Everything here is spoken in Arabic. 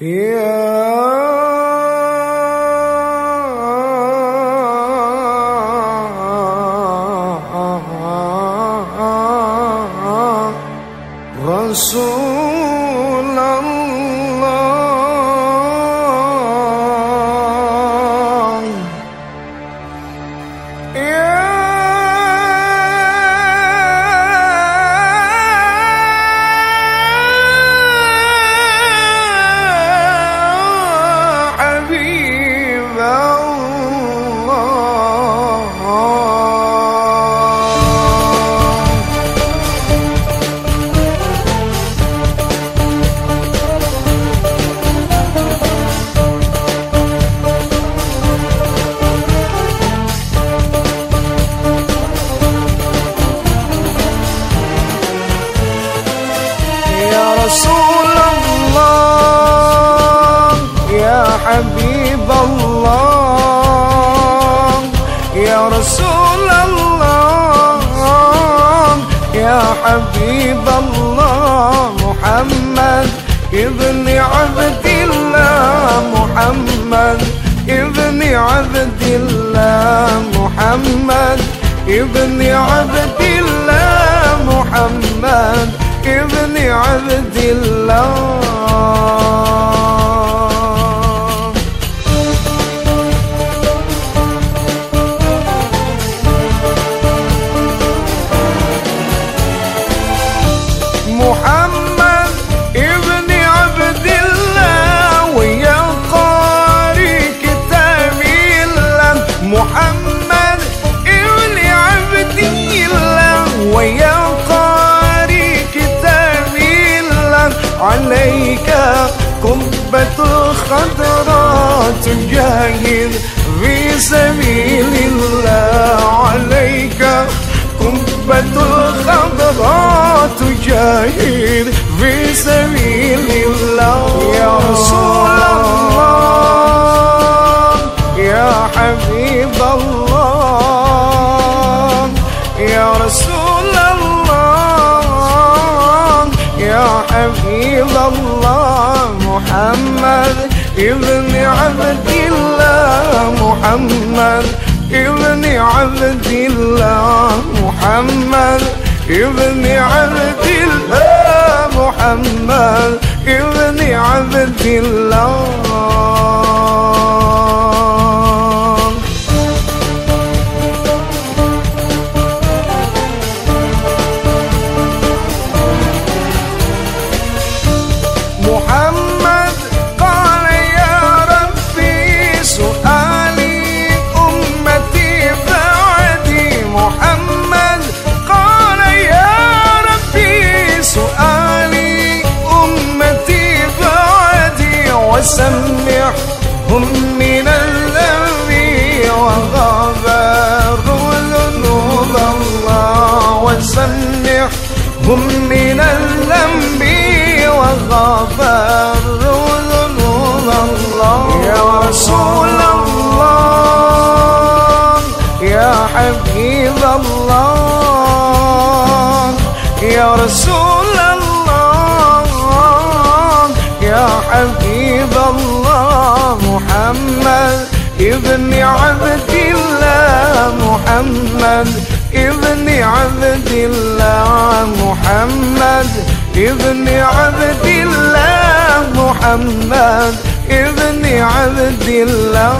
رسول الله حبيب الله محمد ابن عبد الله محمد ابن عبد الله محمد ابن عبد الله محمد ابن عبد الله. ويا قاري كتاب الله عليك قبة الخضراء تجاهد في سبيل الله عليك قبة الخضراء تجاهد في سبيل الله. يا رسول الله يا حبيب الله يا رسول حبيب الله محمد ابن عبد الله محمد ابن عبد الله محمد ابن عبد الله محمد ابن عبد الله. بعدي وسمحهم من الذنب وغفروا ذنوب الله وسمحهم من الذنب وغفروا ذنوب الله. يا رسول الله يا حبيب الله يا رسول الله يا حبيب ابن عبد الله محمد ابن عبد الله محمد ابن عبد الله محمد ابن عبد الله.